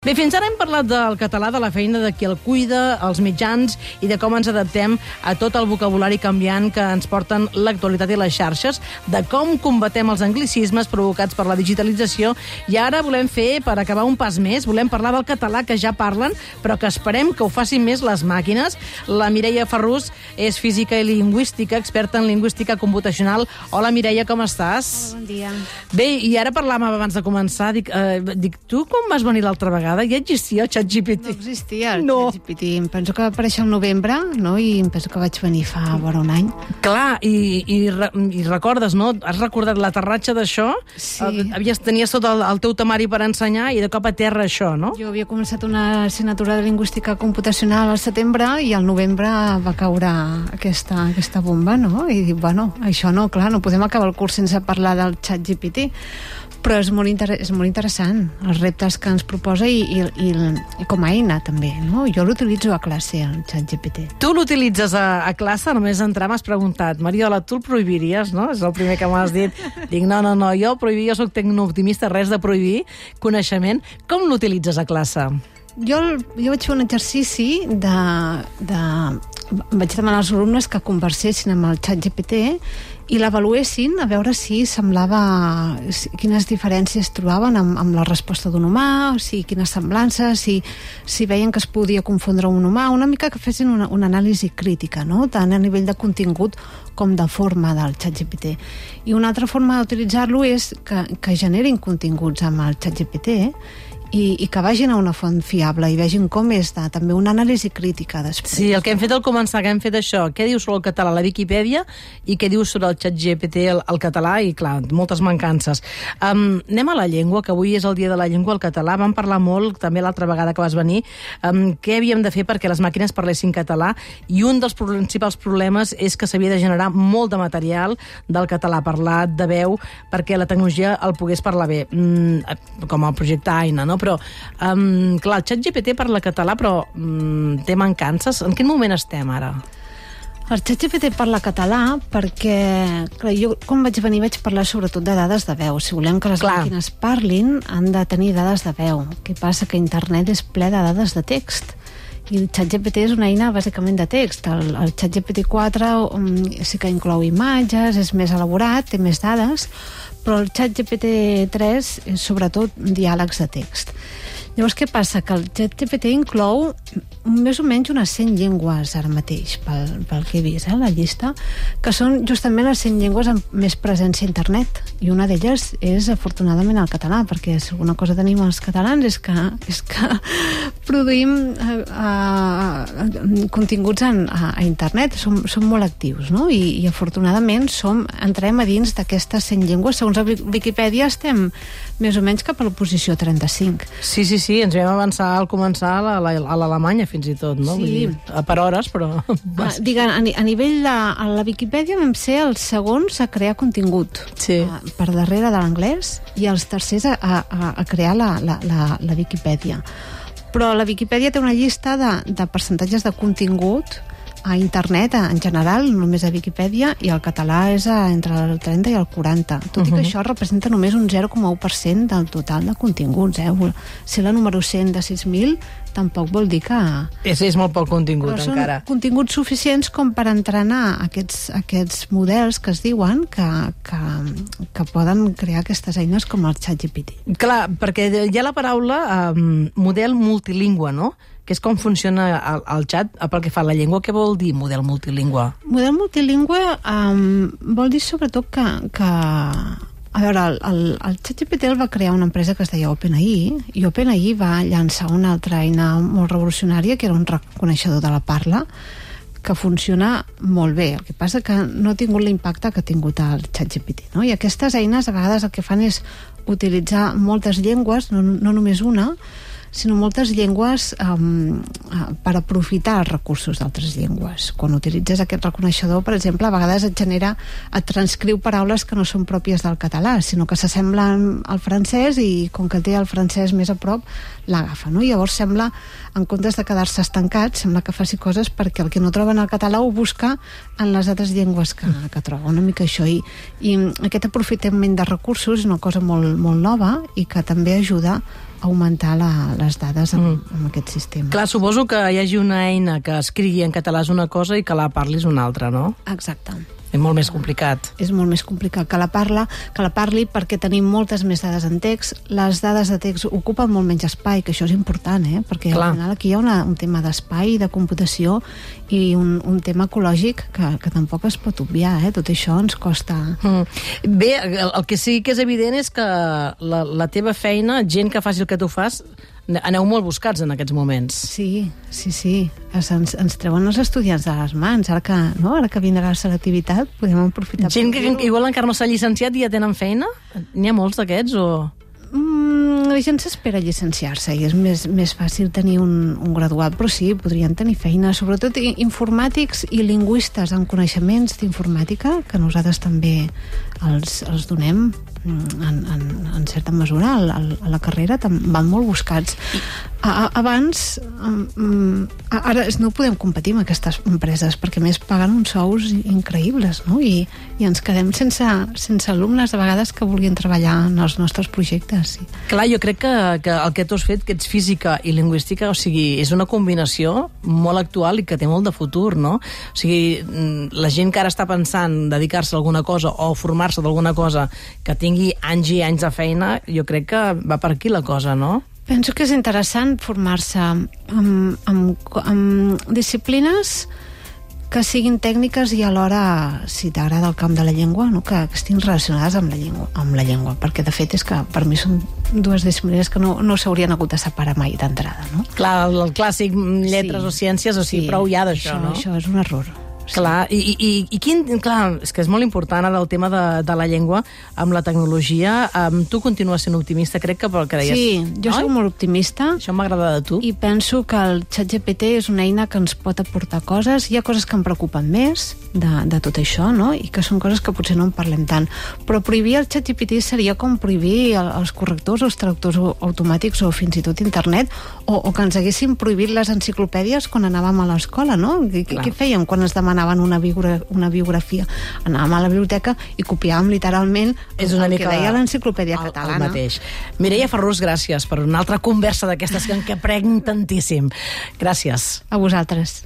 Bé, fins ara hem parlat del català, de la feina de qui el cuida, els mitjans i de com ens adaptem a tot el vocabulari canviant que ens porten l'actualitat i les xarxes, de com combatem els anglicismes provocats per la digitalització i ara volem fer, per acabar un pas més, volem parlar del català que ja parlen, però que esperem que ho facin més les màquines. La Mireia Ferrús és física i lingüística, experta en lingüística computacional. Hola, Mireia, com estàs? Bon dia. Bé, i ara parlàvem abans de començar, dic, eh, dic tu com vas venir l'altra vegada? Ja existia el ChatGPT? No existia el No. ChatGPT. Em penso que va aparèixer al novembre, no? I em penso que vaig venir fa vora un any. Clar, i, i, i recordes, no? Has recordat l'aterratge d'això? Sí. Eh, Havies, tenies tot el, el teu temari per ensenyar i de cop a terra això, no? Jo havia començat una assignatura de lingüística computacional al setembre i al novembre va caure aquesta, aquesta bomba, no? I dic, bueno, això no, clar, no podem acabar el curs sense parlar del xat GPT. Però és molt, inter és molt interessant, els reptes que ens proposa i, i, i, i com a eina, també, no? Jo l'utilitzo a classe, el xat GPT. Tu l'utilitzes a, a classe, només entrar m'has preguntat, Mariola, tu el prohibiries, no? És el primer que m'has dit. Dic, no, no, no, jo prohibir, jo soc tecnooptimista, res de prohibir coneixement. Com l'utilitzes a classe? Jo, jo vaig fer un exercici de, de... Vaig demanar als alumnes que conversessin amb el xat GPT i l'avaluessin a veure si semblava... Quines diferències trobaven amb, amb la resposta d'un humà, si quines semblances, si, si veien que es podia confondre un humà, una mica que fessin una, una anàlisi crítica, no? tant a nivell de contingut com de forma del xat GPT. I una altra forma d'utilitzar-lo és que, que generin continguts amb el xat GPT i, i que vagin a una font fiable i vegin com de, també una anàlisi crítica després. Sí, el que hem fet al començar, que hem fet això, què diu sobre el català la Viquipèdia i què diu sobre el xat GPT el, el català i, clar, moltes mancances. Um, anem a la llengua, que avui és el dia de la llengua, el català. Vam parlar molt, també l'altra vegada que vas venir, um, què havíem de fer perquè les màquines parlessin català i un dels principals problemes és que s'havia de generar molt de material del català parlat, de veu, perquè la tecnologia el pogués parlar bé, mm, com el projecte AINA, no? Però, um, clar, el xat GPT parla català, però um, té mancances. En quin moment estem ara? El ChatGPT parla català perquè clar, jo quan vaig venir vaig parlar sobretot de dades de veu. Si volem que les Clar. màquines parlin, han de tenir dades de veu. Què passa? Que internet és ple de dades de text. I el ChatGPT és una eina bàsicament de text. El, el ChatGPT 4 um, sí que inclou imatges, és més elaborat, té més dades, però el ChatGPT 3 és sobretot diàlegs de text. Llavors, què passa? Que el ChatGPT inclou més o menys unes 100 llengües ara mateix, pel, pel que he vist, eh, la llista, que són justament les 100 llengües amb més presència a internet. I una d'elles és, afortunadament, el català, perquè si alguna cosa tenim els catalans és que, és que produïm eh, eh, continguts en, a, a internet, som, som molt actius, no? I, i afortunadament som, entrem a dins d'aquestes 100 llengües. Segons la Viquipèdia estem més o menys cap a la posició 35. Sí, sí, sí, ens vam avançar al començar a la- a l'Alemanya fins i tot, no? Sí. Vull dir, a per hores, però... Ah, digue, a, a nivell de a la Viquipèdia vam ser els segons a crear contingut Sí. ah, per darrere de l'anglès i els tercers a, a, a crear la, la, la, la Viquipèdia però la Viquipèdia té una llista de, de percentatges de contingut a internet en general, només a Viquipèdia, i el català és a, entre el 30 i el 40. Tot i que això representa només un 0,1% del total de continguts. Eh? Ser la número 100 de 6.000 tampoc vol dir que, És, és molt poc contingut, però són encara. continguts suficients com per entrenar aquests, aquests models que es diuen que, que, que poden crear aquestes eines com el ChatGPT. Clar, perquè hi ha la paraula um, model multilingüe, no? Que és com funciona el, el xat pel que fa a la llengua. Què vol dir model multilingüe? Model multilingüe um, vol dir sobretot que, que a veure, el, el, el ChatGPT el va crear una empresa que es deia OpenAI i OpenAI va llançar una altra eina molt revolucionària que era un reconeixedor de la parla que funciona molt bé. El que passa que no ha tingut l'impacte que ha tingut el ChatGPT. No? I aquestes eines a vegades el que fan és utilitzar moltes llengües, no, no només una, sinó moltes llengües um, per aprofitar els recursos d'altres llengües. Quan utilitzes aquest reconeixedor, per exemple, a vegades et genera, et transcriu paraules que no són pròpies del català, sinó que s'assemblen al francès i com que té el francès més a prop, l'agafa, no? Llavors sembla, en comptes de quedar-se estancat, sembla que faci coses perquè el que no troba en el català ho busca en les altres llengües que, que troba, una mica això. I, i aquest aprofitament de recursos és una cosa molt, molt nova i que també ajuda augmentar la, les dades amb, mm. amb aquest sistema. Clar, suposo que hi hagi una eina que escrigui en català és una cosa i que la parlis una altra, no? Exacte. És molt més complicat. És molt més complicat que la parla, que la parli perquè tenim moltes més dades en text. Les dades de text ocupen molt menys espai, que això és important, eh? perquè Clar. al final aquí hi ha una, un tema d'espai, de computació i un, un tema ecològic que, que tampoc es pot obviar. Eh? Tot això ens costa... Mm. Bé, el, el que sí que és evident és que la, la teva feina, gent que faci el que tu fas, aneu molt buscats en aquests moments. Sí, sí, sí. Ens, ens treuen els estudiants de les mans. Ara que, no? Ara que vindrà la selectivitat, podem aprofitar... Gent que, que igual encara no s'ha llicenciat i ja tenen feina? N'hi ha molts d'aquests o...? Mm, la gent s'espera llicenciar-se i és més, més fàcil tenir un, un graduat, però sí, podrien tenir feina, sobretot informàtics i lingüistes amb coneixements d'informàtica, que nosaltres també els, els donem en, en, en certa mesura al, al, a la carrera, van molt buscats. A, abans, ara no podem competir amb aquestes empreses perquè més paguen uns sous increïbles, no? I, i ens quedem sense, sense alumnes a vegades que vulguin treballar en els nostres projectes. Sí. Clar, jo crec que, que el que tu has fet, que ets física i lingüística, o sigui, és una combinació molt actual i que té molt de futur, no? O sigui, la gent que ara està pensant dedicar-se a alguna cosa o formar-se d'alguna cosa que tingui anys i anys de feina, jo crec que va per aquí la cosa, no? Penso que és interessant formar-se amb, amb, amb disciplines que siguin tècniques i alhora, si t'agrada el camp de la llengua, no? que, que estiguin relacionades amb la llengua, amb la llengua, perquè de fet és que per mi són dues disciplines que no, no s'haurien hagut de separar mai d'entrada. No? Clar, el, el clàssic lletres Sí. o ciències, o sigui, prou ja d'això, això, no? Això és un error. Clar, i, i, i- quin... Clar, és que és molt important ara el tema de, de la llengua amb la tecnologia. Um, tu continues sent optimista, crec que pel que deies. Sí, jo Oi? soc molt optimista. Això m'agrada de tu. I penso que el xat GPT és una eina que ens pot aportar coses. Hi ha coses que em preocupen més de, de tot això, no? I que són coses que potser no en parlem tant. Però prohibir el xat GPT seria com prohibir el, els correctors o els traductors automàtics o fins i tot internet, o, o que ens haguessin prohibit les enciclopèdies quan anàvem a l'escola, no? Què fèiem quan ens demanaven una, biogra una biografia? Anàvem a la biblioteca i copiàvem literalment és una el mica que deia l'enciclopèdia catalana. El mateix. Mireia Ferrus, gràcies per una altra conversa d'aquestes que en què prenc tantíssim. Gràcies. A vosaltres.